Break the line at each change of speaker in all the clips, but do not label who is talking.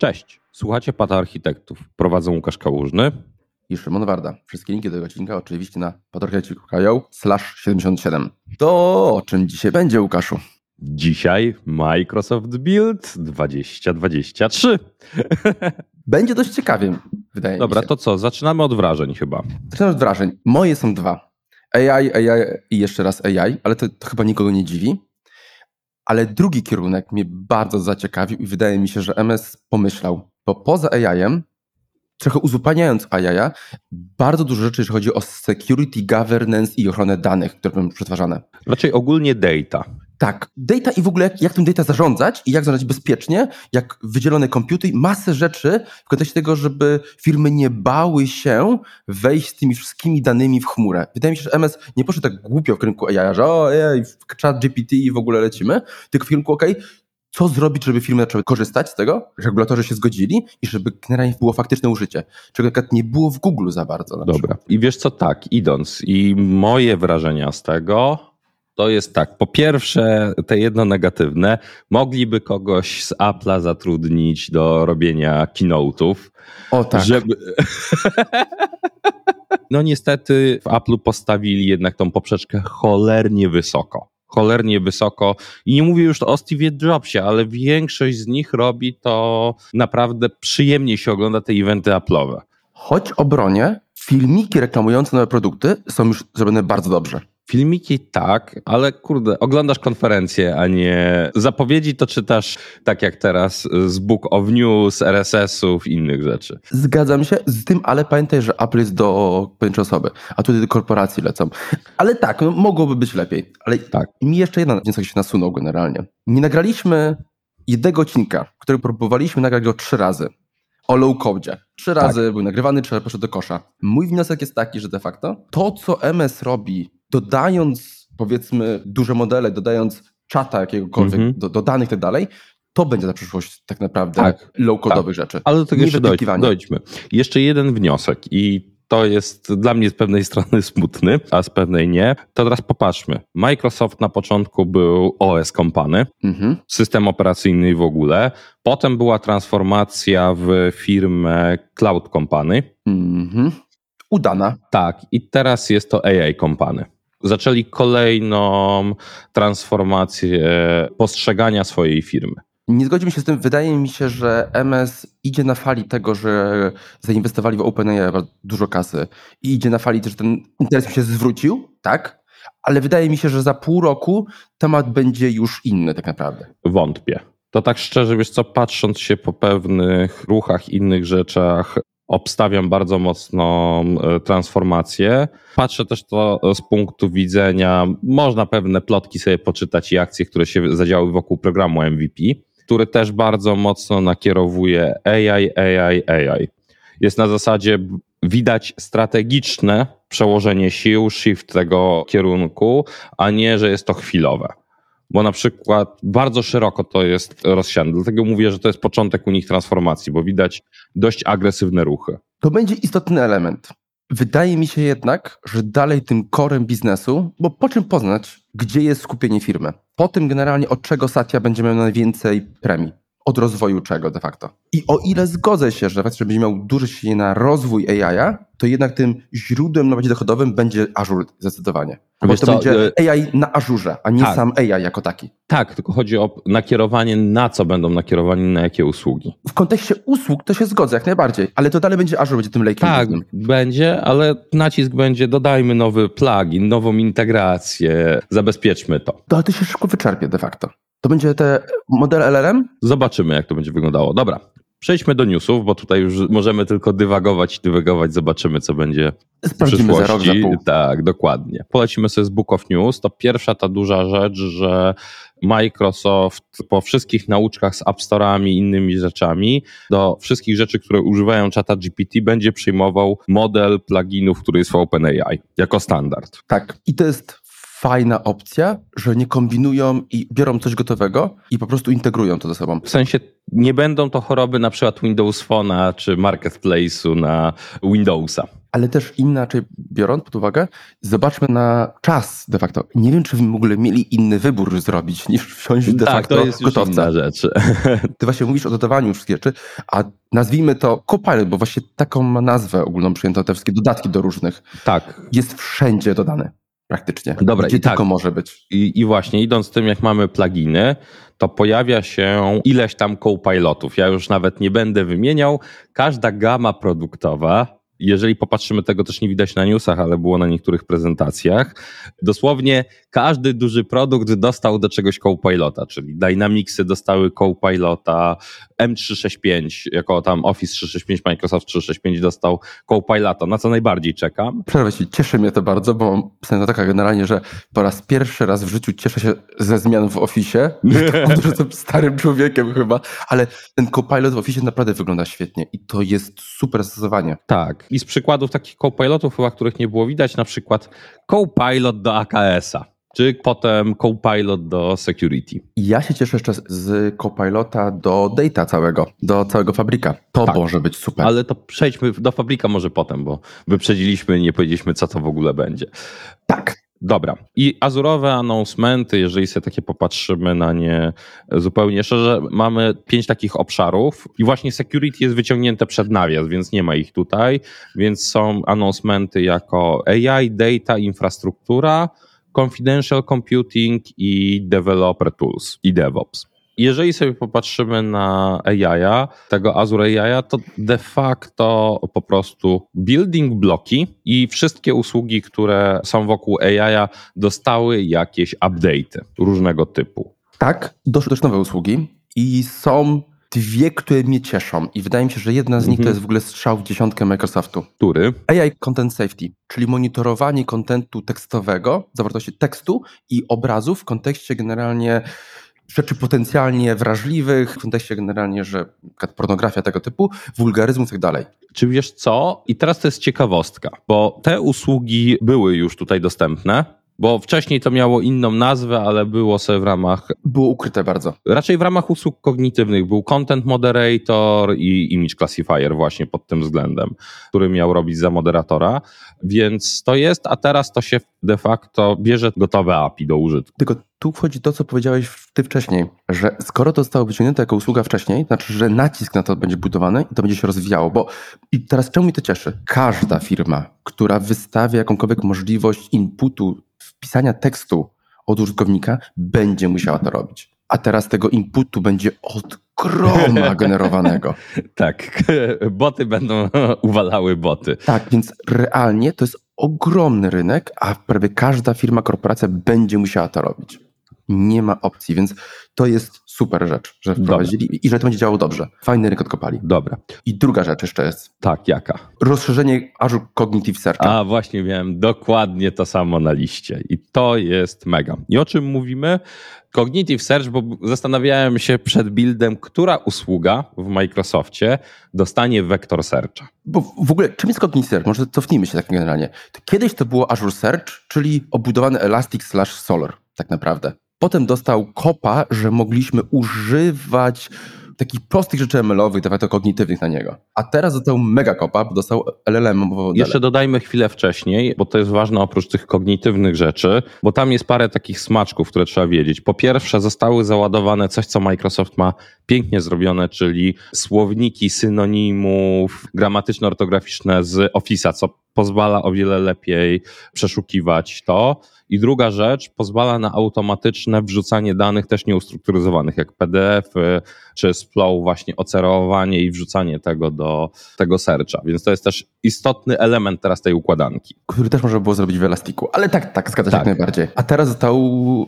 Cześć, słuchacie Pata Architektów. Prowadzą Łukasz Kałużny
i Szymon Warda. Wszystkie linki do tego odcinka oczywiście na patarchitekci.io slash 77. To o czym dzisiaj będzie, Łukaszu?
Dzisiaj Microsoft Build 2023.
Będzie dość ciekawie, wydaje
Dobra,
mi się.
to co? Zaczynamy od wrażeń chyba.
Zaczynamy od wrażeń. Moje są dwa. AI, AI i jeszcze raz AI, ale to, to chyba nikogo nie dziwi. Ale drugi kierunek mnie bardzo zaciekawił i wydaje mi się, że MS pomyślał, bo poza AI-em, trochę uzupełniając AI, bardzo dużo rzeczy, jeżeli chodzi o security, governance i ochronę danych, które będą przetwarzane.
Raczej ogólnie data.
Tak, data i w ogóle jak, jak tym data zarządzać i jak zarządzać bezpiecznie, jak wydzielone komputery, masę rzeczy w kontekście tego, żeby firmy nie bały się wejść z tymi wszystkimi danymi w chmurę. Wydaje mi się, że MS nie poszedł tak głupio w kierunku AI, że o, AI, chat GPT i w ogóle lecimy, tylko w kierunku OK, co zrobić, żeby firmy zaczęły korzystać z tego, regulatorzy się zgodzili i żeby generalnie było faktyczne użycie, czego nie było w Google za bardzo.
Dobra. Przykład. I wiesz co, tak, idąc i moje wrażenia z tego to jest tak. Po pierwsze, te jedno negatywne. Mogliby kogoś z Apple'a zatrudnić do robienia keynote'ów.
O tak. Żeby...
no niestety w Apple'u postawili jednak tą poprzeczkę cholernie wysoko. Cholernie wysoko. I nie mówię już o Steve Jobsie, ale większość z nich robi to naprawdę przyjemnie się ogląda te eventy Apple'owe.
Choć obronie, filmiki reklamujące nowe produkty są już zrobione bardzo dobrze.
Filmiki tak, ale kurde, oglądasz konferencję, a nie zapowiedzi to czytasz tak jak teraz z Book of News, RSS-ów i innych rzeczy.
Zgadzam się z tym, ale pamiętaj, że Apple jest do pojedynczej osoby, a tutaj do korporacji lecą. Ale tak, no, mogłoby być lepiej. Ale tak. mi jeszcze jeden wniosek się nasunął generalnie. Nie nagraliśmy jednego odcinka, który próbowaliśmy nagrać go trzy razy o low code. Trzy razy tak. był nagrywany, trzy razy poszedł do kosza. Mój wniosek jest taki, że de facto to, co MS robi dodając powiedzmy duże modele, dodając czata jakiegokolwiek mm -hmm. do, do, danych i tak dalej, to będzie za przyszłość tak naprawdę tak, low-codowych tak. rzeczy.
Ale do tego jeszcze dojdź, dojdźmy. Jeszcze jeden wniosek i to jest dla mnie z pewnej strony smutny, a z pewnej nie. To teraz popatrzmy. Microsoft na początku był OS Company, mhm. system operacyjny w ogóle. Potem była transformacja w firmę Cloud Company. Mhm.
Udana.
Tak, i teraz jest to AI Company zaczęli kolejną transformację postrzegania swojej firmy.
Nie zgodzimy się z tym. Wydaje mi się, że MS idzie na fali tego, że zainwestowali w OpenAI dużo kasy i idzie na fali też, że ten interes się zwrócił, tak? Ale wydaje mi się, że za pół roku temat będzie już inny tak naprawdę.
Wątpię. To tak szczerze, wiesz co, patrząc się po pewnych ruchach, innych rzeczach, obstawiam bardzo mocną e, transformację. Patrzę też to z punktu widzenia, można pewne plotki sobie poczytać i akcje, które się zadziały wokół programu MVP, który też bardzo mocno nakierowuje AI, AI, AI. Jest na zasadzie widać strategiczne przełożenie sił, shift tego kierunku, a nie, że jest to chwilowe bo na przykład bardzo szeroko to jest rozsiane. Dlatego mówię, że to jest początek u nich transformacji, bo widać dość agresywne ruchy.
To będzie istotny element. Wydaje mi się jednak, że dalej tym korem biznesu, bo po czym poznać, gdzie jest skupienie firmy? Po tym generalnie od czego Satya będzie miał najwięcej premii od rozwoju czego de facto. I o ile zgodzę się, że faktycznie będzie miał duży się na rozwój AI, to jednak tym źródłem najbardziej dochodowym będzie Azure zdecydowanie. Bo to co, będzie y- AI na Azure, a nie tak. sam AI jako taki.
Tak, tylko chodzi o nakierowanie na co będą nakierowani, na jakie usługi.
W kontekście usług to się zgodzę jak najbardziej, ale to dalej będzie Azure, będzie tym lejkiem.
Tak, będzie, ale nacisk będzie dodajmy nowy plugin, nową integrację, zabezpieczmy to.
To ty się szybko wyczerpie de facto. To będzie te model LLM?
Zobaczymy, jak to będzie wyglądało. Dobra, przejdźmy do newsów, bo tutaj już możemy tylko dywagować i dywagować, zobaczymy, co będzie
Sprawdzimy w przyszłości. Za rok, za
tak, dokładnie. Polecimy sobie z Book of News. To pierwsza ta duża rzecz, że Microsoft po wszystkich nauczkach z App Store'ami i innymi rzeczami do wszystkich rzeczy, które używają czata GPT będzie przyjmował model pluginów, który jest w OpenAI jako standard.
Tak, i to jest fajna opcja, że nie kombinują i biorą coś gotowego i po prostu integrują to ze sobą.
W sensie nie będą to choroby na przykład Windows Phone'a czy Marketplace'u na Windowsa.
Ale też inaczej biorąc pod uwagę, zobaczmy na czas de facto. Nie wiem, czy w ogóle mieli inny wybór zrobić niż wsiąść de
tak,
facto
to jest gotowca. inna rzecz.
Ty właśnie mówisz o dodawaniu wszystkich rzeczy, a nazwijmy to Copilot, bo właśnie taką ma nazwę ogólną przyjęto te wszystkie dodatki do różnych.
Tak.
Jest wszędzie dodane praktycznie.
Dobra,
gdzie
i
tylko
tak.
może być.
I, I właśnie idąc tym, jak mamy pluginy, to pojawia się ileś tam co-pilotów. Ja już nawet nie będę wymieniał. Każda gama produktowa jeżeli popatrzymy, tego też nie widać na newsach, ale było na niektórych prezentacjach, dosłownie każdy duży produkt dostał do czegoś Copilota, czyli Dynamicsy dostały Copilota, M365, jako tam Office 365, Microsoft 365 dostał Copilota, na co najbardziej czekam.
Przerwę ci, cieszy mnie to bardzo, bo mam taka generalnie, że po raz pierwszy raz w życiu cieszę się ze zmian w Office. że jestem starym człowiekiem chyba, ale ten Copilot w Office naprawdę wygląda świetnie i to jest super zastosowanie.
Tak, i z przykładów takich Copilotów chyba, których nie było widać, na przykład Copilot do AKS-a czy potem Copilot do security.
Ja się cieszę jeszcze z Copilota do data całego, do całego fabryka. To tak, może być super.
Ale to przejdźmy do fabryka może potem, bo wyprzedziliśmy i nie powiedzieliśmy, co to w ogóle będzie.
Tak.
Dobra. I azurowe announcementy, jeżeli sobie takie popatrzymy na nie zupełnie szczerze, mamy pięć takich obszarów i właśnie security jest wyciągnięte przed nawias, więc nie ma ich tutaj, więc są announcementy jako AI, data, infrastruktura, confidential computing i developer tools i DevOps. Jeżeli sobie popatrzymy na AI, tego Azure AI, to de facto po prostu building bloki i wszystkie usługi, które są wokół AI, dostały jakieś update'y różnego typu.
Tak, doszły też nowe usługi i są dwie, które mnie cieszą i wydaje mi się, że jedna z nich to mhm. jest w ogóle strzał w dziesiątkę Microsoftu.
Który?
AI Content Safety, czyli monitorowanie kontentu tekstowego, zawartości tekstu i obrazów w kontekście generalnie rzeczy potencjalnie wrażliwych, w kontekście generalnie, że pornografia tego typu, wulgaryzm i tak dalej.
Czy wiesz co? I teraz to jest ciekawostka, bo te usługi były już tutaj dostępne, bo wcześniej to miało inną nazwę, ale było sobie w ramach.
Było ukryte bardzo.
Raczej w ramach usług kognitywnych był Content Moderator i Image Classifier, właśnie pod tym względem, który miał robić za moderatora. Więc to jest, a teraz to się de facto bierze gotowe API do użytku.
Tylko tu wchodzi to, co powiedziałeś ty wcześniej, że skoro to zostało wyciągnięte jako usługa wcześniej, znaczy, że nacisk na to będzie budowany i to będzie się rozwijało, bo i teraz czemu mi to cieszy? Każda firma, która wystawia jakąkolwiek możliwość inputu wpisania tekstu od użytkownika, będzie musiała to robić. A teraz tego inputu będzie od groma generowanego.
tak, boty będą uwalały boty.
Tak, więc realnie to jest ogromny rynek, a prawie każda firma, korporacja będzie musiała to robić. Nie ma opcji, więc to jest super rzecz, że wprowadzili Dobra. i że to będzie działało dobrze. Fajny rynek odkopali.
Dobra.
I druga rzecz jeszcze jest.
Tak, jaka?
Rozszerzenie Azure Cognitive Search.
A właśnie miałem dokładnie to samo na liście i to jest mega. I o czym mówimy? Cognitive Search, bo zastanawiałem się przed buildem, która usługa w Microsoftie dostanie Vector Searcha.
Bo w ogóle, czym jest Cognitive Search? Może cofnijmy się tak generalnie. Kiedyś to było Azure Search, czyli obudowany Elastic slash Solar, tak naprawdę. Potem dostał kopa, że mogliśmy używać takich prostych rzeczy ML-owych, de facto kognitywnych na niego. A teraz dostał mega kopa, bo dostał LLM.
Jeszcze dodajmy chwilę wcześniej, bo to jest ważne oprócz tych kognitywnych rzeczy, bo tam jest parę takich smaczków, które trzeba wiedzieć. Po pierwsze, zostały załadowane coś, co Microsoft ma pięknie zrobione, czyli słowniki synonimów gramatyczno-ortograficzne z Office'a, co pozwala o wiele lepiej przeszukiwać to. I druga rzecz, pozwala na automatyczne wrzucanie danych też nieustrukturyzowanych, jak PDF czy z Flow, właśnie ocerowanie i wrzucanie tego do tego searcha. Więc to jest też istotny element teraz tej układanki.
Który też można było zrobić w Elastiku, ale tak, tak, zgadza się tak. jak najbardziej. A teraz został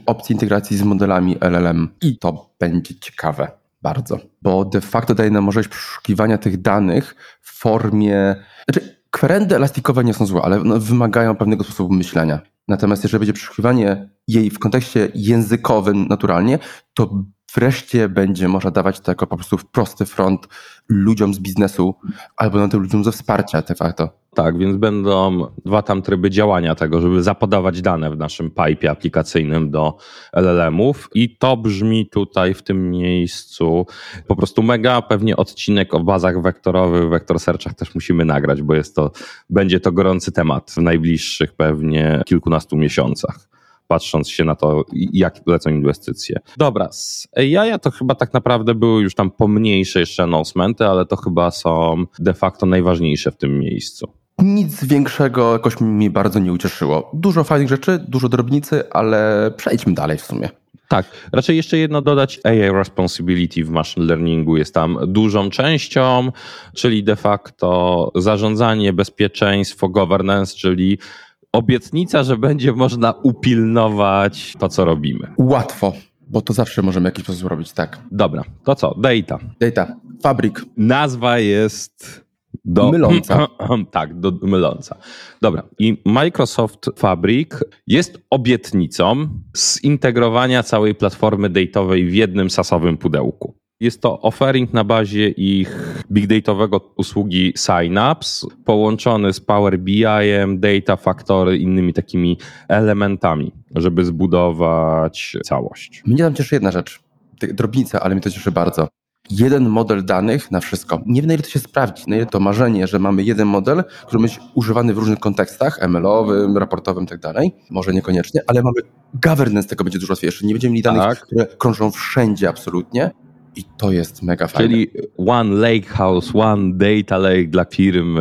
opcja integracji z modelami LLM i to będzie ciekawe. Bardzo, bo de facto daje nam możliwość przeszukiwania tych danych w formie. Znaczy, kwerendy elastikowe nie są złe, ale wymagają pewnego sposobu myślenia. Natomiast jeżeli będzie przeszukiwanie jej w kontekście językowym naturalnie, to wreszcie będzie można dawać to jako po prostu prosty front ludziom z biznesu albo na tym ludziom ze wsparcia de facto.
Tak, więc będą dwa tam tryby działania tego, żeby zapodawać dane w naszym pipe aplikacyjnym do LLM-ów i to brzmi tutaj w tym miejscu po prostu mega. Pewnie odcinek o bazach wektorowych, vector searchach też musimy nagrać, bo jest to, będzie to gorący temat w najbliższych pewnie kilkunastu miesiącach patrząc się na to, jak lecą inwestycje. Dobra, z AI to chyba tak naprawdę były już tam pomniejsze jeszcze announcementy, ale to chyba są de facto najważniejsze w tym miejscu.
Nic większego jakoś mi bardzo nie ucieszyło. Dużo fajnych rzeczy, dużo drobnicy, ale przejdźmy dalej w sumie.
Tak, raczej jeszcze jedno dodać, AI Responsibility w machine learningu jest tam dużą częścią, czyli de facto zarządzanie, bezpieczeństwo, governance, czyli obietnica, że będzie można upilnować to, co robimy.
Łatwo, bo to zawsze możemy jakiś sposób robić, tak.
Dobra, to co? Data.
Data, fabryk.
Nazwa jest do,
myląca.
tak, do, myląca. Dobra. I Microsoft Fabric jest obietnicą zintegrowania całej platformy datowej w jednym sasowym pudełku. Jest to offering na bazie ich big dataowego usługi Synapse, połączony z Power BI, Data Factory, innymi takimi elementami, żeby zbudować całość.
Mnie tam cieszy jedna rzecz. Drobnica, ale mnie to cieszy bardzo jeden model danych na wszystko. Nie wiem, na ile to się sprawdzi, na ile to marzenie, że mamy jeden model, który będzie używany w różnych kontekstach, ML-owym, raportowym tak dalej. Może niekoniecznie, ale mamy governance tego będzie dużo łatwiejszy. Nie będziemy mieli danych, tak. które krążą wszędzie absolutnie. I to jest mega fajne.
Czyli one lake house, one data lake dla firm,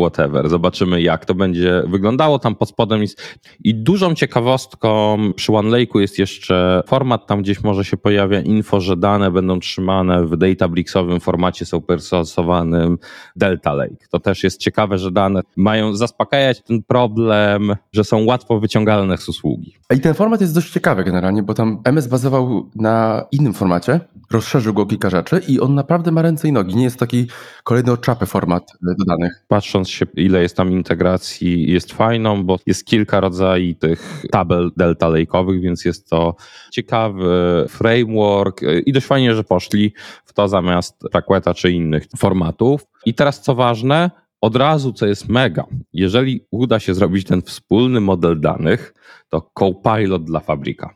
whatever. Zobaczymy, jak to będzie wyglądało. Tam pod spodem jest. I dużą ciekawostką przy One Lake'u jest jeszcze format, tam gdzieś może się pojawia info, że dane będą trzymane w Databricksowym formacie supersosowanym Delta Lake. To też jest ciekawe, że dane mają zaspokajać ten problem, że są łatwo wyciągalne z usługi.
I ten format jest dość ciekawy generalnie, bo tam MS bazował na innym formacie, rozszerzył go kilka rzeczy i on naprawdę ma ręce i nogi. Nie jest taki kolejny oczapy format e, do danych.
Patrząc się, ile jest tam integracji, jest fajną, bo jest kilka rodzajów tych tabel delta lake'owych, więc jest to ciekawy framework e, i dość fajnie, że poszli w to zamiast Raqueta czy innych formatów. I teraz co ważne, od razu, co jest mega, jeżeli uda się zrobić ten wspólny model danych, to Copilot dla fabryka.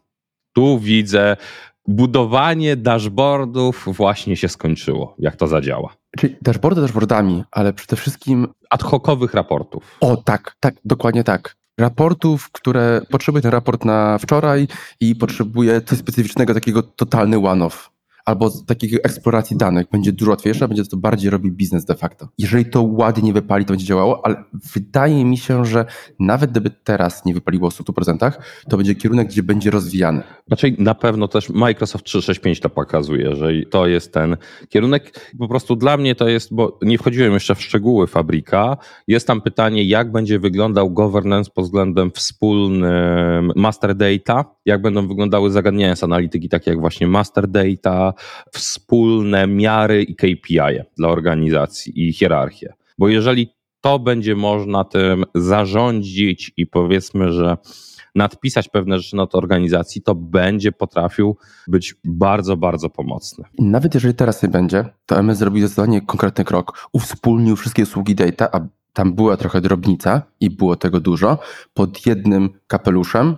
Tu widzę budowanie dashboardów właśnie się skończyło, jak to zadziała.
Czyli dashboardy dashboardami, ale przede wszystkim...
Ad hocowych raportów.
O tak, tak, dokładnie tak. Raportów, które potrzebuje ten raport na wczoraj i potrzebuje coś specyficznego, takiego totalny one-off albo takiej eksploracji danych będzie dużo łatwiejsza, będzie to bardziej robił biznes de facto. Jeżeli to ładnie nie wypali, to będzie działało, ale wydaje mi się, że nawet gdyby teraz nie wypaliło w 100%, to będzie kierunek, gdzie będzie rozwijany.
Raczej na pewno też Microsoft 365 to pokazuje, że to jest ten kierunek. Po prostu dla mnie to jest, bo nie wchodziłem jeszcze w szczegóły fabryka, jest tam pytanie, jak będzie wyglądał governance pod względem wspólnym master data, jak będą wyglądały zagadnienia z analityki, takie jak właśnie master data, wspólne miary i KPI dla organizacji i hierarchię. Bo jeżeli to będzie można tym zarządzić i powiedzmy, że nadpisać pewne rzeczy na to organizacji, to będzie potrafił być bardzo, bardzo pomocny.
Nawet jeżeli teraz nie będzie, to MS zrobi zdecydowanie konkretny krok. Uwspólnił wszystkie usługi data, a tam była trochę drobnica i było tego dużo, pod jednym kapeluszem.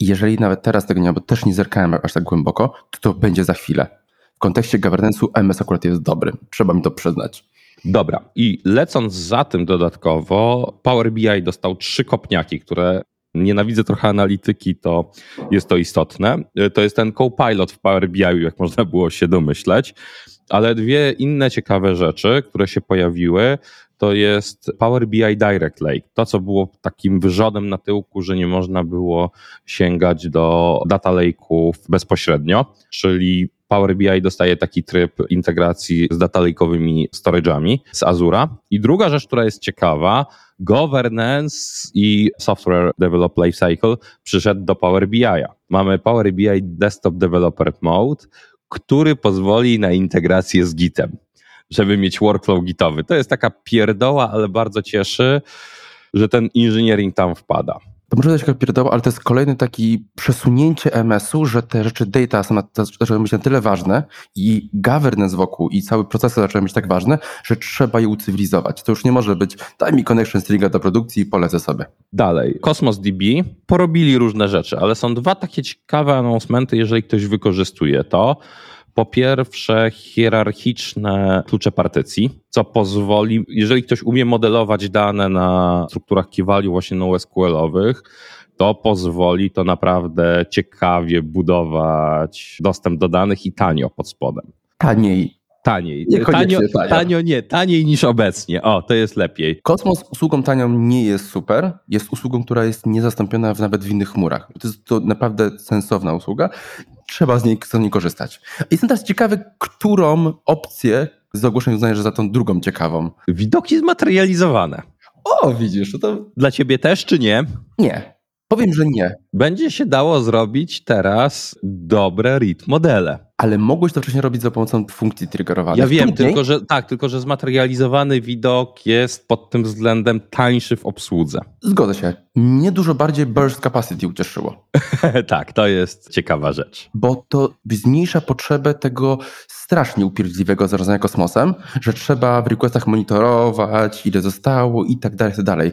Jeżeli nawet teraz tego nie ma, bo też nie zerkałem aż tak głęboko, to to będzie za chwilę w kontekście governance'u MS akurat jest dobry. Trzeba mi to przyznać.
Dobra. I lecąc za tym dodatkowo, Power BI dostał trzy kopniaki, które nienawidzę trochę analityki, to jest to istotne. To jest ten Copilot w Power BI, jak można było się domyśleć. Ale dwie inne ciekawe rzeczy, które się pojawiły, to jest Power BI Direct Lake. To, co było takim wyrzodem na tyłku, że nie można było sięgać do data lake'ów bezpośrednio, czyli Power BI dostaje taki tryb integracji z data lake'owymi storage'ami z Azura. I druga rzecz, która jest ciekawa, governance i software develop lifecycle przyszedł do Power BI. Mamy Power BI Desktop Developer Mode, który pozwoli na integrację z Gitem, żeby mieć workflow gitowy. To jest taka pierdoła, ale bardzo cieszy, że ten engineering tam wpada.
To może być pierdoła, ale to jest kolejny taki przesunięcie MS-u, że te rzeczy data są na, zaczęły być na tyle ważne i governance wokół i cały proces zaczął być tak ważne, że trzeba je ucywilizować. To już nie może być daj mi connection stringa do produkcji i polecę sobie.
Dalej. Cosmos DB porobili różne rzeczy, ale są dwa takie ciekawe announcementy, jeżeli ktoś wykorzystuje to. Po pierwsze, hierarchiczne klucze partycji, co pozwoli, jeżeli ktoś umie modelować dane na strukturach key value właśnie NoSQL-owych, to pozwoli to naprawdę ciekawie budować dostęp do danych i tanio pod spodem.
Taniej.
Taniej. Tanio, tanio. tanio nie, taniej niż obecnie. O, to jest lepiej.
Kosmos usługą tanią nie jest super. Jest usługą, która jest niezastąpiona w, nawet w innych chmurach. To jest to naprawdę sensowna usługa trzeba z niej, z niej korzystać. Jestem teraz ciekawy, którą opcję z ogłoszeń uznajesz za tą drugą ciekawą.
Widoki zmaterializowane.
O, widzisz, to...
Dla ciebie też, czy nie?
Nie. Powiem, że nie.
Będzie się dało zrobić teraz dobre read modele.
Ale mogłeś to wcześniej robić za pomocą funkcji triggerowanych.
Ja wiem, tylko że, tak, tylko że zmaterializowany widok jest pod tym względem tańszy w obsłudze.
Zgodzę się. Mnie dużo bardziej burst capacity ucieszyło.
tak, to jest ciekawa rzecz.
Bo to zmniejsza potrzebę tego strasznie upierdliwego zarządzania kosmosem, że trzeba w requestach monitorować, ile zostało i tak dalej, i tak dalej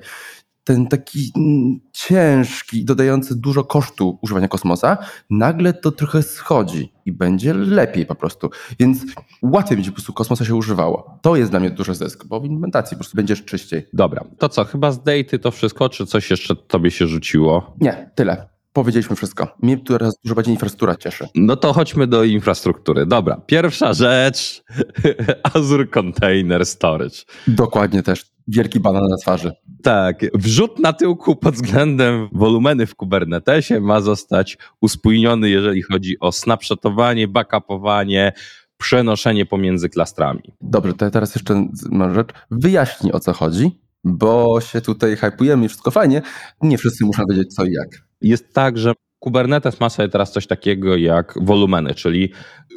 ten taki mm, ciężki, dodający dużo kosztu używania kosmosa, nagle to trochę schodzi i będzie lepiej po prostu. Więc łatwiej będzie po prostu kosmosa się używało. To jest dla mnie duży zysk, bo w implementacji po prostu będziesz czyściej.
Dobra, to co, chyba z daty to wszystko, czy coś jeszcze tobie się rzuciło?
Nie, tyle. Powiedzieliśmy wszystko. Mnie teraz dużo bardziej infrastruktura cieszy.
No to chodźmy do infrastruktury. Dobra, pierwsza rzecz Azure Container Storage.
Dokładnie też. Wielki banan na twarzy.
Tak, wrzut na tyłku pod względem wolumeny w Kubernetesie ma zostać uspójniony, jeżeli chodzi o snapshotowanie, backupowanie, przenoszenie pomiędzy klastrami.
Dobrze, to ja teraz jeszcze mam rzecz. Wyjaśnij o co chodzi, bo się tutaj hypujemy i wszystko fajnie. Nie wszyscy muszą wiedzieć co i jak
jest tak, że Kubernetes ma sobie teraz coś takiego jak wolumeny, czyli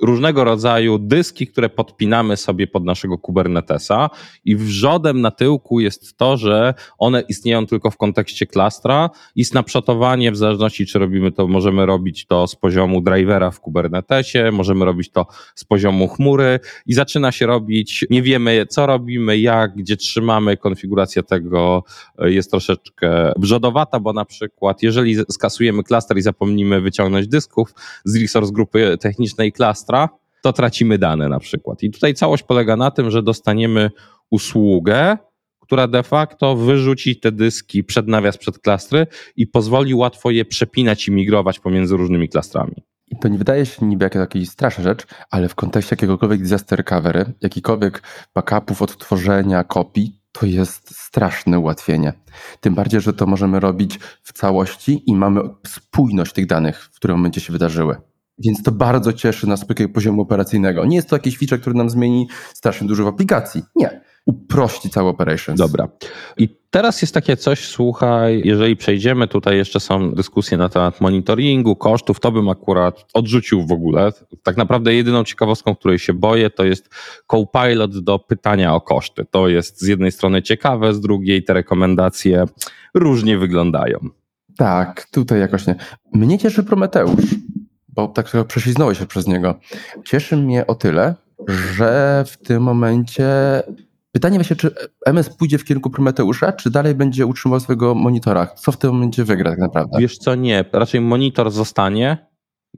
różnego rodzaju dyski, które podpinamy sobie pod naszego Kubernetesa i wrzodem na tyłku jest to, że one istnieją tylko w kontekście klastra i snapshotowanie w zależności czy robimy to, możemy robić to z poziomu drivera w Kubernetesie, możemy robić to z poziomu chmury i zaczyna się robić, nie wiemy co robimy, jak, gdzie trzymamy, konfiguracja tego jest troszeczkę wrzodowata, bo na przykład jeżeli skasujemy klaster i zapomnimy wyciągnąć dysków z resource grupy technicznej klastra, to tracimy dane na przykład. I tutaj całość polega na tym, że dostaniemy usługę, która de facto wyrzuci te dyski przed nawias, przed klastry i pozwoli łatwo je przepinać i migrować pomiędzy różnymi klastrami.
I to nie wydaje się niby jak jakaś straszna rzecz, ale w kontekście jakiegokolwiek disaster recovery, jakikolwiek backupów, odtworzenia, kopii, to jest straszne ułatwienie. Tym bardziej, że to możemy robić w całości i mamy spójność tych danych, w którym momencie się wydarzyły. Więc to bardzo cieszy nas z poziomu operacyjnego. Nie jest to jakiś feature, który nam zmieni strasznie dużo w aplikacji. Nie. Uprości cały operations.
Dobra. I teraz jest takie coś, słuchaj, jeżeli przejdziemy, tutaj jeszcze są dyskusje na temat monitoringu, kosztów, to bym akurat odrzucił w ogóle. Tak naprawdę jedyną ciekawostką, której się boję, to jest Copilot do pytania o koszty. To jest z jednej strony ciekawe, z drugiej te rekomendacje różnie wyglądają.
Tak, tutaj jakoś nie. Mnie cieszy Prometeusz bo tak trochę prześliznąłeś się przez niego. Cieszy mnie o tyle, że w tym momencie pytanie właśnie, czy MS pójdzie w kierunku Prometeusza, czy dalej będzie utrzymywał swojego monitora? Co w tym momencie wygra tak naprawdę?
Wiesz co, nie. Raczej monitor zostanie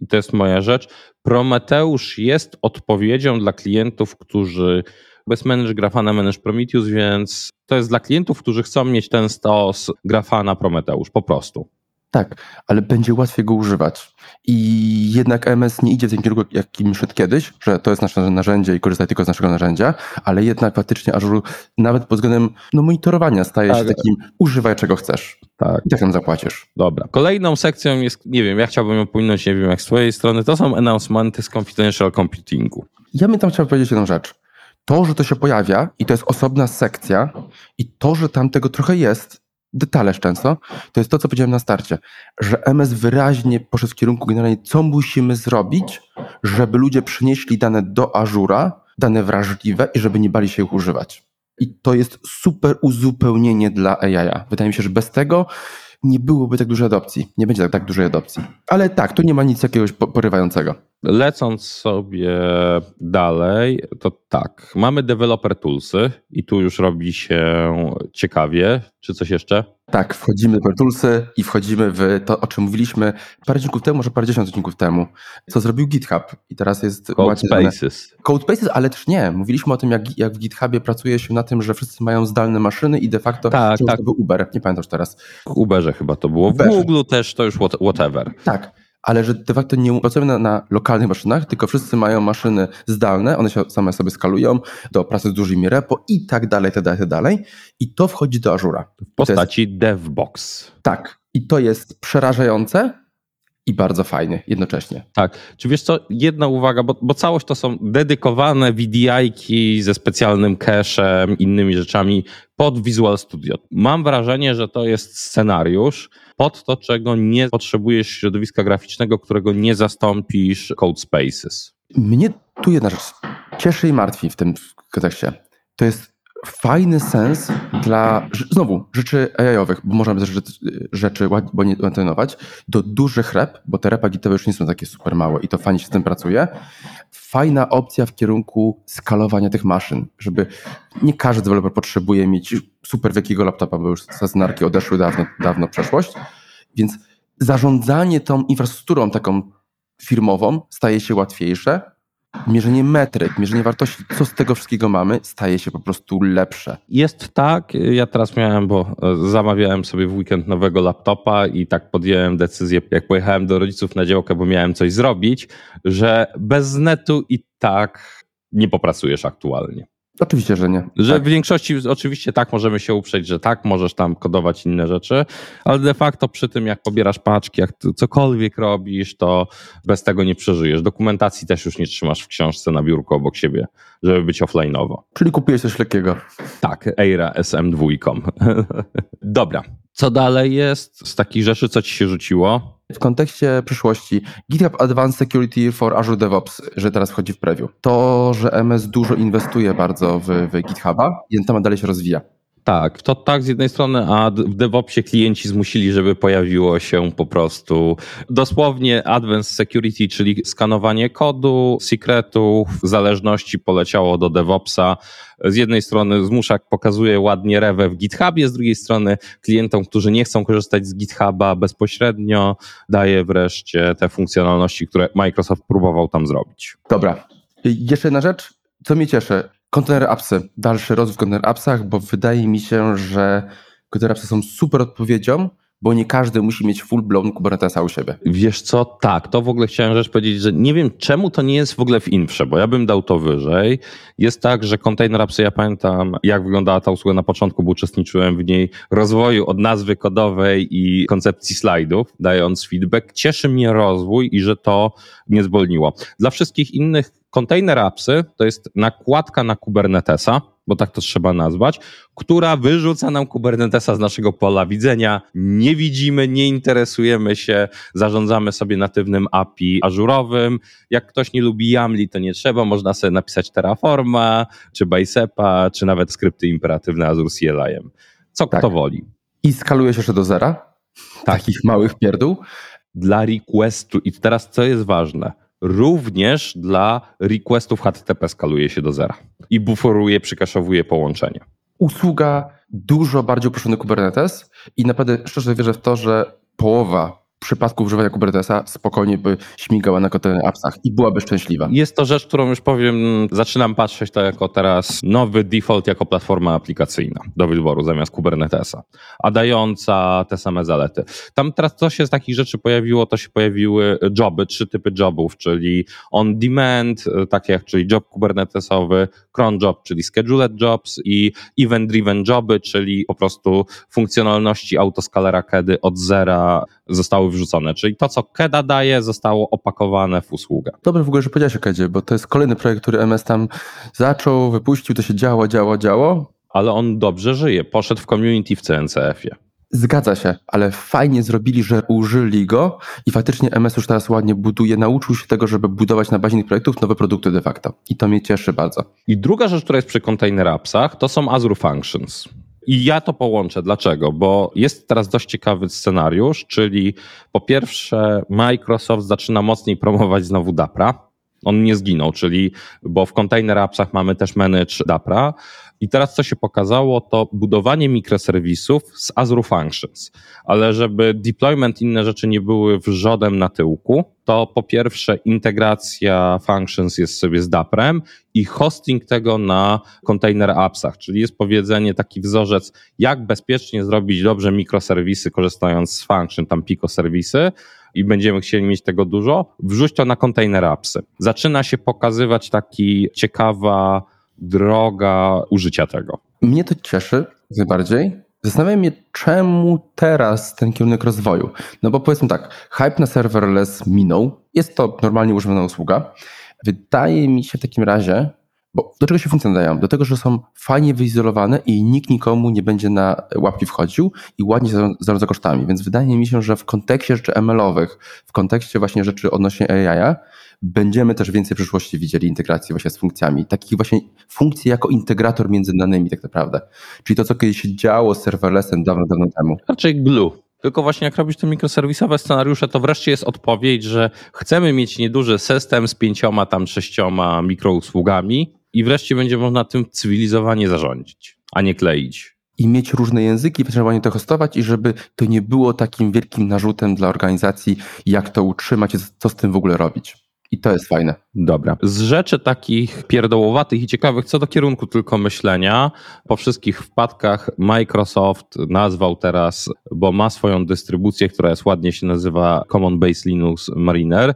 i to jest moja rzecz. Prometeusz jest odpowiedzią dla klientów, którzy bez manage Grafana, manage Prometheus, więc to jest dla klientów, którzy chcą mieć ten stos Grafana Prometeusz, po prostu.
Tak, ale będzie łatwiej go używać. I jednak MS nie idzie w tym kierunku, jakim szedł kiedyś, że to jest nasze narzędzie i korzystaj tylko z naszego narzędzia, ale jednak faktycznie Azure nawet pod względem no, monitorowania staje tak. się takim używaj czego chcesz. Tak. I tak nam zapłacisz.
Dobra. Kolejną sekcją jest, nie wiem, ja chciałbym ją pominąć, nie wiem jak z twojej strony, to są announcementy z confidential computingu.
Ja bym tam chciał powiedzieć jedną rzecz. To, że to się pojawia i to jest osobna sekcja i to, że tam tego trochę jest, detależ często, to jest to, co powiedziałem na starcie, że MS wyraźnie poszedł w kierunku generalnie, co musimy zrobić, żeby ludzie przynieśli dane do Azura, dane wrażliwe i żeby nie bali się ich używać. I to jest super uzupełnienie dla AI. Wydaje mi się, że bez tego nie byłoby tak dużej adopcji. Nie będzie tak, tak dużej adopcji. Ale tak, tu nie ma nic jakiegoś porywającego.
Lecąc sobie dalej, to tak, mamy developer toolsy i tu już robi się ciekawie. Czy coś jeszcze?
Tak, wchodzimy w toolsy i wchodzimy w to, o czym mówiliśmy parę odcinków temu, może parędziesiąt odcinków temu, co zrobił GitHub i teraz jest...
Code Spaces.
Code Spaces, ale też nie. Mówiliśmy o tym, jak, jak w GitHubie pracuje się na tym, że wszyscy mają zdalne maszyny i de facto
tak, tak.
to był Uber. Nie pamiętam już teraz.
W Uberze chyba to było. W Google też to już whatever.
Tak ale że de facto nie pracujemy na, na, lokalnych maszynach, tylko wszyscy mają maszyny zdalne, one się same sobie skalują do pracy z dużymi repo i tak dalej, tak dalej, tak dalej. I to wchodzi do Azura.
W postaci jest, DevBox.
Tak. I to jest przerażające, i bardzo fajny jednocześnie.
Tak. Czy wiesz co, jedna uwaga, bo, bo całość to są dedykowane VDI-ki ze specjalnym cache'em, innymi rzeczami pod Visual Studio. Mam wrażenie, że to jest scenariusz pod to, czego nie potrzebujesz środowiska graficznego, którego nie zastąpisz Code Spaces.
Mnie tu jedna rzecz cieszy i martwi w tym kontekście. To jest fajny sens dla, znowu, rzeczy AI-owych, bo możemy też rzeczy ładnie trenować, do dużych rep, bo te repa gitowe już nie są takie super małe i to fajnie się z tym pracuje. Fajna opcja w kierunku skalowania tych maszyn, żeby nie każdy deweloper potrzebuje mieć super wielkiego laptopa, bo już stacjonarki odeszły dawno, dawno przeszłość, więc zarządzanie tą infrastrukturą taką firmową staje się łatwiejsze, mierzenie metryk, mierzenie wartości, co z tego wszystkiego mamy, staje się po prostu lepsze.
Jest tak, ja teraz miałem, bo e, zamawiałem sobie w weekend nowego laptopa i tak podjąłem decyzję, jak pojechałem do rodziców na działkę, bo miałem coś zrobić, że bez netu i tak nie popracujesz aktualnie.
Oczywiście, że nie.
Że tak. w większości oczywiście tak możemy się uprzeć, że tak, możesz tam kodować inne rzeczy, ale de facto przy tym jak pobierasz paczki, jak cokolwiek robisz, to bez tego nie przeżyjesz. Dokumentacji też już nie trzymasz w książce na biurku obok siebie, żeby być offline'owo.
Czyli kupiłeś coś lekkiego.
Tak, Eira SM2. Dobra. Co dalej jest z takich rzeczy, co ci się rzuciło?
W kontekście przyszłości GitHub Advanced Security for Azure DevOps, że teraz wchodzi w preview. To, że MS dużo inwestuje bardzo w, w GitHuba ten temat dalej się rozwija.
Tak, to tak z jednej strony, a w DevOpsie klienci zmusili, żeby pojawiło się po prostu dosłownie Advanced Security, czyli skanowanie kodu, secretów, zależności poleciało do DevOpsa. Z jednej strony zmusza, pokazuje ładnie rewę w GitHubie, z drugiej strony klientom, którzy nie chcą korzystać z GitHuba bezpośrednio, daje wreszcie te funkcjonalności, które Microsoft próbował tam zrobić.
Dobra. Jeszcze jedna rzecz, co mnie cieszy. Container Appsy, dalszy rozwój w Container Appsach, bo wydaje mi się, że Container Appsy są super odpowiedzią, bo nie każdy musi mieć full blown Kubernetesa u siebie.
Wiesz co, tak, to w ogóle chciałem rzecz powiedzieć, że nie wiem czemu to nie jest w ogóle w infrze, bo ja bym dał to wyżej. Jest tak, że Container Appsy, ja pamiętam jak wyglądała ta usługa na początku, bo uczestniczyłem w niej rozwoju od nazwy kodowej i koncepcji slajdów, dając feedback. Cieszy mnie rozwój i że to nie zwolniło. Dla wszystkich innych Container Appsy to jest nakładka na Kubernetesa, bo tak to trzeba nazwać, która wyrzuca nam Kubernetesa z naszego pola widzenia. Nie widzimy, nie interesujemy się, zarządzamy sobie natywnym API ażurowym. Jak ktoś nie lubi YAML, to nie trzeba, można sobie napisać Terraforma, czy Bicepa, czy nawet skrypty imperatywne Azure CLI-em. Co tak. kto woli.
I skaluje się jeszcze do zera? Tak. Takich małych pierdół?
Dla requestu. I teraz co jest ważne? Również dla requestów HTTP skaluje się do zera i buforuje, przykaszowuje połączenie.
Usługa dużo bardziej uproszczony Kubernetes i naprawdę szczerze wierzę w to, że połowa przypadku używania Kubernetesa spokojnie by śmigała na appsach i byłaby szczęśliwa.
Jest to rzecz, którą już powiem, zaczynam patrzeć to jako teraz nowy default jako platforma aplikacyjna do wyboru zamiast Kubernetesa, a dająca te same zalety. Tam teraz coś się z takich rzeczy pojawiło, to się pojawiły joby, trzy typy jobów, czyli on demand, takie jak czyli job kubernetesowy, cron job, czyli scheduled jobs i event driven joby, czyli po prostu funkcjonalności autoskalera kiedy od zera zostały wrzucone. Czyli to, co KEDA daje, zostało opakowane w usługę.
Dobrze w ogóle, że powiedziałeś o KEDzie, bo to jest kolejny projekt, który MS tam zaczął, wypuścił, to się działo, działo, działo.
Ale on dobrze żyje. Poszedł w community w CNCF-ie.
Zgadza się, ale fajnie zrobili, że użyli go i faktycznie MS już teraz ładnie buduje, nauczył się tego, żeby budować na bazie tych projektów nowe produkty de facto. I to mnie cieszy bardzo.
I druga rzecz, która jest przy Container Appsach, to są Azure Functions. I ja to połączę. Dlaczego? Bo jest teraz dość ciekawy scenariusz, czyli po pierwsze Microsoft zaczyna mocniej promować znowu Dapra. On nie zginął, czyli bo w Container Appsach mamy też Manage Dapra. I teraz co się pokazało, to budowanie mikroserwisów z Azure Functions. Ale żeby deployment inne rzeczy nie były wrzodem na tyłku, to po pierwsze integracja Functions jest sobie z Daprem i hosting tego na Container Appsach, czyli jest powiedzenie, taki wzorzec, jak bezpiecznie zrobić dobrze mikroserwisy korzystając z Function, tam Pico serwisy, i będziemy chcieli mieć tego dużo, wrzuć to na Container Appsy. Zaczyna się pokazywać taki ciekawa droga użycia tego.
Mnie to cieszy najbardziej. Zastanawiam się, czemu teraz ten kierunek rozwoju. No bo powiedzmy tak, hype na serverless minął. Jest to normalnie używana usługa. Wydaje mi się w takim razie, bo do czego się funkcje nadają? Do tego, że są fajnie wyizolowane i nikt nikomu nie będzie na łapki wchodził i ładnie zarządza kosztami. Więc wydaje mi się, że w kontekście rzeczy ML-owych, w kontekście właśnie rzeczy odnośnie AI, będziemy też więcej w przyszłości widzieli integracji właśnie z funkcjami. Takich właśnie funkcji jako integrator między danymi tak naprawdę. Czyli to, co kiedyś się działo z serverlessem dawno, dawno temu.
Raczej glue. Tylko właśnie jak robisz te mikroserwisowe scenariusze, to wreszcie jest odpowiedź, że chcemy mieć nieduży system z pięcioma tam sześcioma mikrousługami i wreszcie będzie można tym cywilizowanie zarządzić, a nie kleić
i mieć różne języki, ewentualnie to hostować i żeby to nie było takim wielkim narzutem dla organizacji, jak to utrzymać, co z tym w ogóle robić. I to jest fajne.
Dobra. Z rzeczy takich pierdołowatych i ciekawych, co do kierunku tylko myślenia, po wszystkich wpadkach Microsoft nazwał teraz, bo ma swoją dystrybucję, która jest ładnie się nazywa Common Base Linux Mariner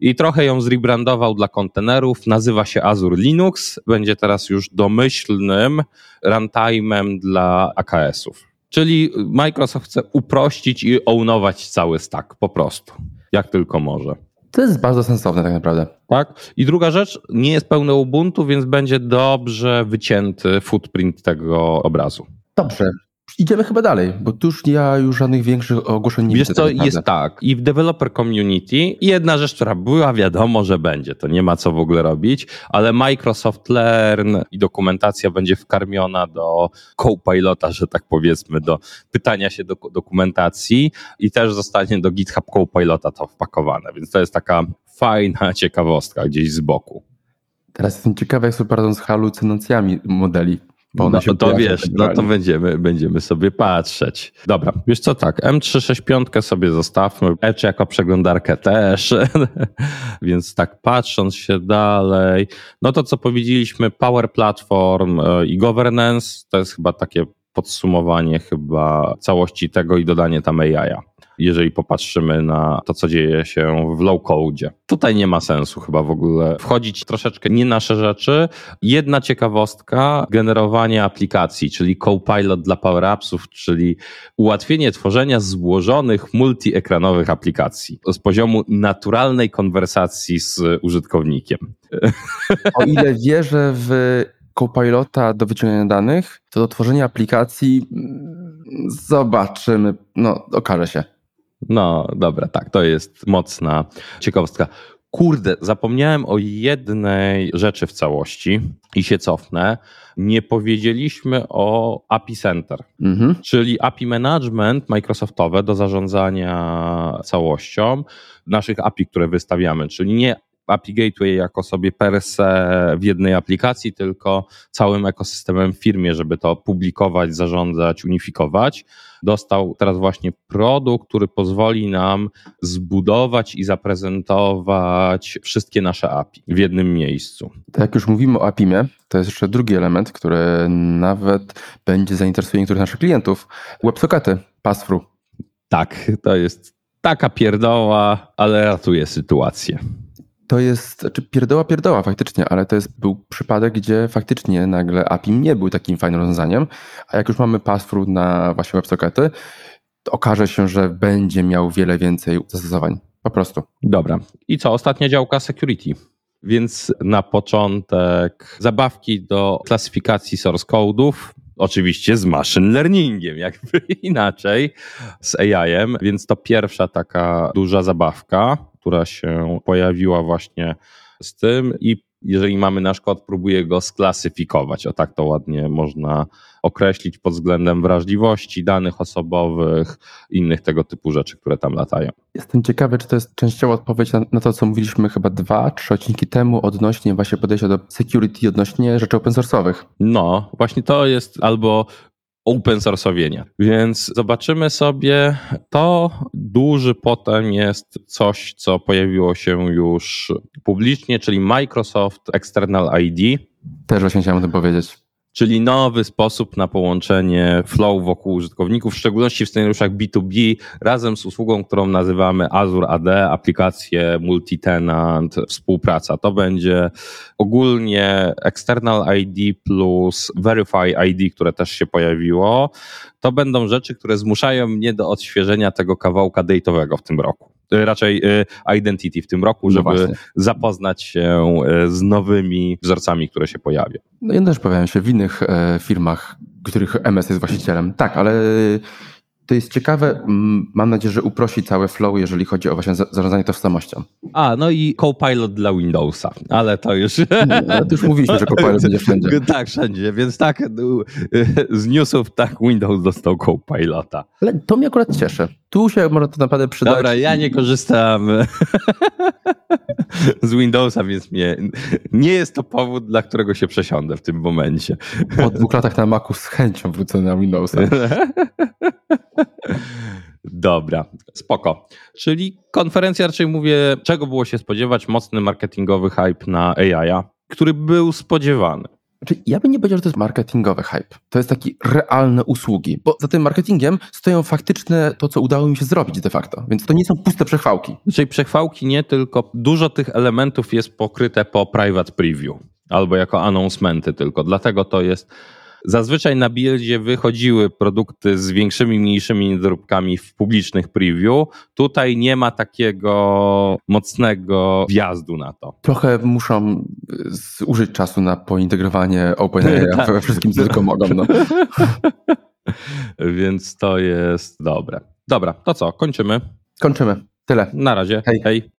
i trochę ją zrebrandował dla kontenerów, nazywa się Azure Linux, będzie teraz już domyślnym runtime'em dla AKS-ów. Czyli Microsoft chce uprościć i ownować cały stack po prostu, jak tylko może.
To jest bardzo sensowne tak naprawdę.
Tak. I druga rzecz, nie jest pełne Ubuntu, więc będzie dobrze wycięty footprint tego obrazu.
Dobrze. Idziemy chyba dalej, bo tu już ja już żadnych większych ogłoszeń nie
Wiesz widzę. Wiesz co, jest tak. I w developer community jedna rzecz, która była, wiadomo, że będzie. To nie ma co w ogóle robić, ale Microsoft Learn i dokumentacja będzie wkarmiona do Copilota, że tak powiedzmy, do pytania się do dokumentacji i też zostanie do GitHub Copilota to wpakowane. Więc to jest taka fajna ciekawostka gdzieś z boku.
Teraz jestem ciekawy, jak sobie poradzą z halucynacjami modeli
bo no to wiesz, no to będziemy, będziemy sobie patrzeć. Dobra, wiesz co tak, M365 sobie zostawmy, Edge jako przeglądarkę też, więc tak patrząc się dalej, no to co powiedzieliśmy, Power Platform e, i Governance, to jest chyba takie podsumowanie chyba całości tego i dodanie tam AI jeżeli popatrzymy na to, co dzieje się w low code. Tutaj nie ma sensu chyba w ogóle wchodzić troszeczkę nie nasze rzeczy. Jedna ciekawostka, generowanie aplikacji, czyli Copilot dla Power Appsów, czyli ułatwienie tworzenia złożonych multiekranowych aplikacji z poziomu naturalnej konwersacji z użytkownikiem.
O ile wierzę w Copilota do wyciągania danych, to do tworzenia aplikacji mm, zobaczymy, no okaże się.
No dobra, tak, to jest mocna ciekawostka. Kurde, zapomniałem o jednej rzeczy w całości i się cofnę. Nie powiedzieliśmy o API Center, mhm. czyli API Management Microsoftowe do zarządzania całością naszych API, które wystawiamy, czyli nie API Gateway jako sobie per se w jednej aplikacji, tylko całym ekosystemem w firmie, żeby to publikować, zarządzać, unifikować. Dostał teraz właśnie produkt, który pozwoli nam zbudować i zaprezentować wszystkie nasze API w jednym miejscu.
Tak jak już mówimy o API-mie, to jest jeszcze drugi element, który nawet będzie zainteresuje niektórych naszych klientów. WebSockety, pass-through.
Tak, to jest taka pierdoła, ale ratuje sytuację
to jest, czy znaczy pierdoła, pierdoła faktycznie, ale to jest, był przypadek, gdzie faktycznie nagle API nie był takim fajnym rozwiązaniem, a jak już mamy passthrough na właśnie WebSockety, to okaże się, że będzie miał wiele więcej zastosowań. Po prostu.
Dobra. I co? Ostatnia działka security. Więc na początek zabawki do klasyfikacji source code'ów, oczywiście z machine learningiem, jakby inaczej, z AI-em, więc to pierwsza taka duża zabawka która się pojawiła właśnie z tym i jeżeli mamy nasz kod, próbuje go sklasyfikować. O tak to ładnie można określić pod względem wrażliwości danych osobowych, innych tego typu rzeczy, które tam latają.
Jestem ciekawy, czy to jest częściowo odpowiedź na, na to, co mówiliśmy chyba dwa, trzy odcinki temu odnośnie właśnie podejścia do security, odnośnie rzeczy open source'owych.
No, właśnie to jest albo open source'owienia. Więc zobaczymy sobie, to duży potem jest coś, co pojawiło się już publicznie, czyli Microsoft External ID.
Też właśnie chciałem o tym powiedzieć
czyli nowy sposób na połączenie flow wokół użytkowników, w szczególności w scenariuszach B2B, razem z usługą, którą nazywamy Azure AD, aplikacje multi-tenant, współpraca. To będzie ogólnie External ID plus Verify ID, które też się pojawiło. To będą rzeczy, które zmuszają mnie do odświeżenia tego kawałka date'owego w tym roku. Y, raczej y, Identity w tym roku, no żeby no zapoznać się y, z nowymi wzorcami, które się pojawią.
No i też pojawiają się w innych e, firmach, których MS jest właścicielem. Tak, ale to jest ciekawe. Mam nadzieję, że uprosi całe flow, jeżeli chodzi o właśnie zarządzanie tożsamością.
A, no i Copilot dla Windowsa, ale to już...
Nie, ale to już mówiliśmy, że Copilot będzie wszędzie.
Tak, wszędzie, więc tak, z newsów tak Windows dostał Copilota.
Ale to mnie akurat cieszy. Tu się może to naprawdę przydać.
Dobra, ja nie korzystam z Windowsa, więc mnie, nie jest to powód, dla którego się przesiądę w tym momencie.
Po dwóch latach na Macu z chęcią wrócę na Windowsa.
Dobra, spoko. Czyli konferencja raczej mówię, czego było się spodziewać, mocny marketingowy hype na AI, który był spodziewany.
Znaczy, ja bym nie powiedział, że to jest marketingowy hype. To jest taki realne usługi, bo za tym marketingiem stoją faktyczne to, co udało mi się zrobić de facto. Więc to nie są puste przechwałki.
Czyli znaczy, przechwałki nie, tylko dużo tych elementów jest pokryte po private preview albo jako announcementy tylko. Dlatego to jest Zazwyczaj na buildzie wychodziły produkty z większymi, mniejszymi niedoróbkami w publicznych preview. Tutaj nie ma takiego mocnego wjazdu na to.
Trochę muszą użyć czasu na pointegrowanie OpenAI tak. we wszystkim, co tylko mogą. No.
Więc to jest dobre. Dobra, to co? Kończymy.
Kończymy. Tyle.
Na razie. Hej. Hej.